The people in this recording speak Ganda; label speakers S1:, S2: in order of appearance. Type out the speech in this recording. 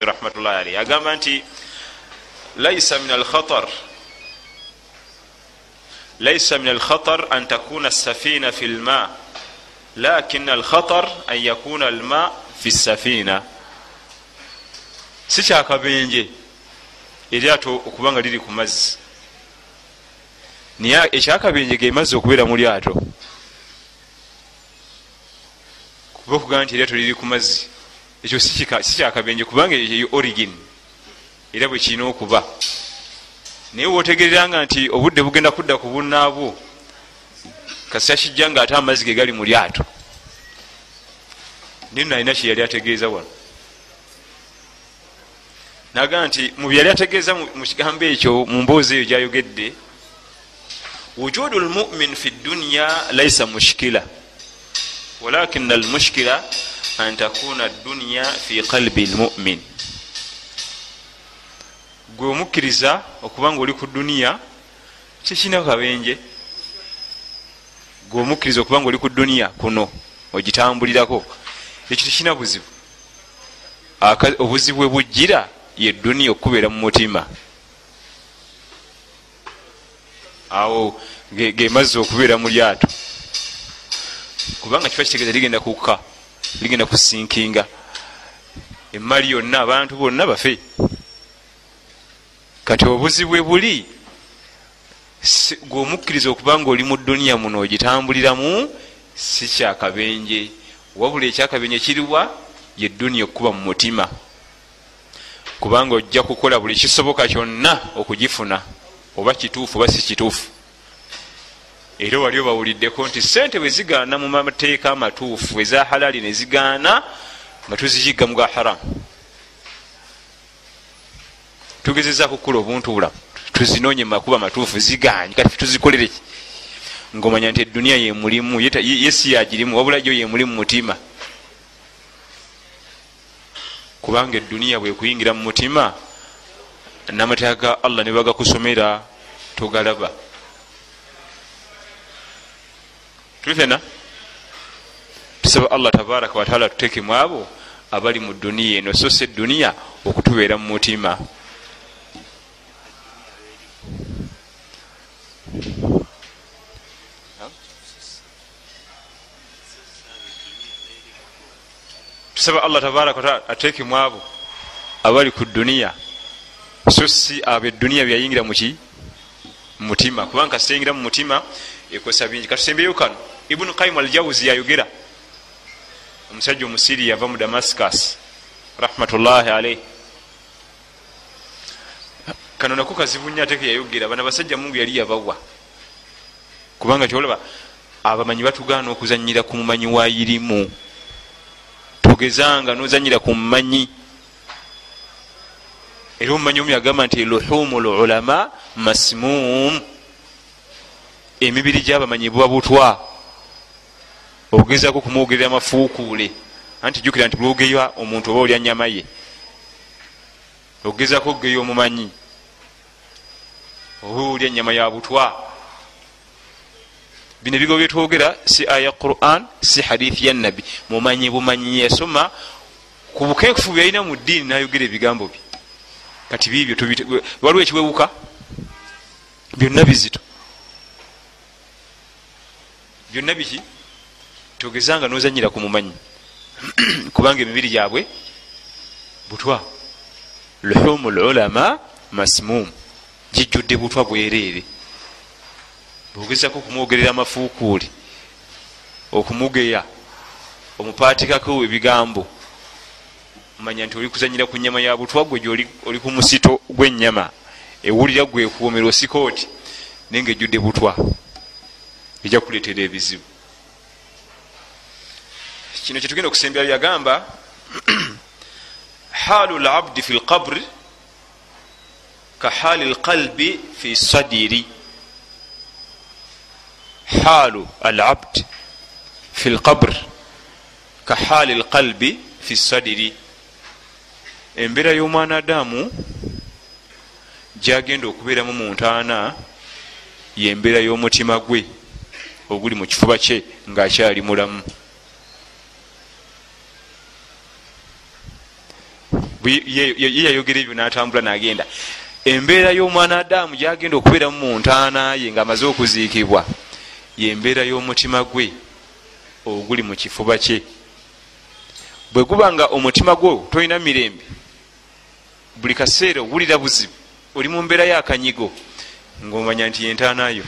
S1: rahmatullahi alaihi agamba nti laisa min alkhatar laisa min alkhatar an takuna safina fi lma lakin alkhatar an yakuna alma fi safina si kyakabenje eryato okuba nga liri ku mazzi. Naye ekyakabenje ge mazzi okubeera mu lyato. Kuba okugamba nti eryato liri ku mazzi ekyo si kyakabenje kubanga eyo origin. Era bwe kirina okuba. Naye wotegereranga nti obudde bugenda kudda ku bunaabwo kasita kijja nga ate amazzi ge gali mu lyato. Nino alina kyeyali ategeeza wano. Naga nti mu byali ategeeza mu kigambo ekyo mu mboozi eyo gyayogedde wujudu lmumin fi dunya laisa mushkila walakina almushkila an takuna dunya fi qalbi lmumin gwe omukkiriza okuba nga oli ku duniya kikina kabenje. Gwe omukkiriza okuba nga oli ku duniya kuno ogitambulirako ekyo tekina buzibu. Obuzibu bwe bujjira ye duniya okubeera mu mutima. Awo gemazzi okubeera mu lyato. Kubanga kiba kitegeeza ligenda kukka ligenda kusinkinga. Emali yonna abantu bonna bafe. Kati obuzibu bwe buli gweomukkiriza okuba nga oli mu duniya muno ogitambuliramu si kyakabenje. Wabula ekyakabenje kiriwa ye duniya okuba mu mutima. Kubanga ojja kukola buli kisoboka kyonna okugifuna oba kituufu oba si kituufu era wali obawuliddeko nti sente bwe zigaana mu mateeka amatuufu eza halali ne zigaana nga tuziyigga muga haramu tugezeza kukola obuntu bulamu tuzinoonye mumakuba matuufu ziganye kati tuzikolere ngaomanya nti eduniya yemulimu yesi yagirimu wabula jo yemulimu mutima. Kubanga eduniya bwekuyingira mu mutima namateeka ga allah ne bagakusomera togalaba tulifena tusaba allah tabaraka wataala tutekemu abo abali mu duniya eno so si eduniya okutubeera mu mutima. Tusaba allah tabaraka wataala atekemu abo abali ku duniya so si abo eduniya byayingira muki mutima. Kubanga kasitayingira mu mutima ekosa bingi. Katusembeyo kano ibunu kaimu aljawuzi yayogera omusajja omusiri yava mu damascus. Rahmatullahi alaihi kano nako kazibu nnyo ate keyayogera bana basajja mungu yali yabawa. Kubanga kyolaba abamanyi batugaana okuzanyira ku mumanyi wayirimu togezanga nozanyira ku mumanyi. Era omumanyi omu yagamba nti luhumu lulama masmum. Emibiri gyabamanyi buba butwa ogezako kumwogerera mafuukuule anti jukira nti lwogeya omuntu oba olya nyama ye ogezako okugeya omumanyi oba olya enyama ya butwa. Bino ebigo byetwogera si aya quran si hadithi ya nabbi mumanyi bumanyi yasoma ku bukenkufu byalina mu ddiini nayogera ebigambo bye. Kati bibyo waliwo ekiwewuka byonna bizito. Byonna biki togezanga nozanyira ku mumanyi. Kubanga emibiri gyabwe butwa. Luhumu lulama masmum. Gijjudde butwa bwereere. Bwogezako okumwogerera amafuukuuli okumugeya omupaatikako ebigambo manya nti oli kuzanyira ku nyama ya butwa gwe gyoli oli ku musito gw'ennyama ewulira gwekuumira osikooti naye nga ejjudde butwa. Ejja kuleetera ebizibu kino kyetugenda okusembera byagamba haalu labdi fi lqabri ka haali lqalbi fi sadiri. Haalu alabd fi lqabr ka haali lqalbi fi sadiri. Embeera y'omwana adamu gyagenda okubeeramu mu ntaana yembeera y'omutima gwe oguli mu kifuba kye ng'akyali mulamu ye yayogera ebyo natambula nagenda. Embeera y'omwana adamu gyagenda okubeeramu mu ntaana ye ngaamaze okuziikibwa. Yembeera y'omutima gwe oguli mu kifuba kye. Bwe guba nga omutima gwo tolina mirembe buli kaseera owulira buzibu oli mu mbeera y'akanyigo ngaomanya nti yentaanayo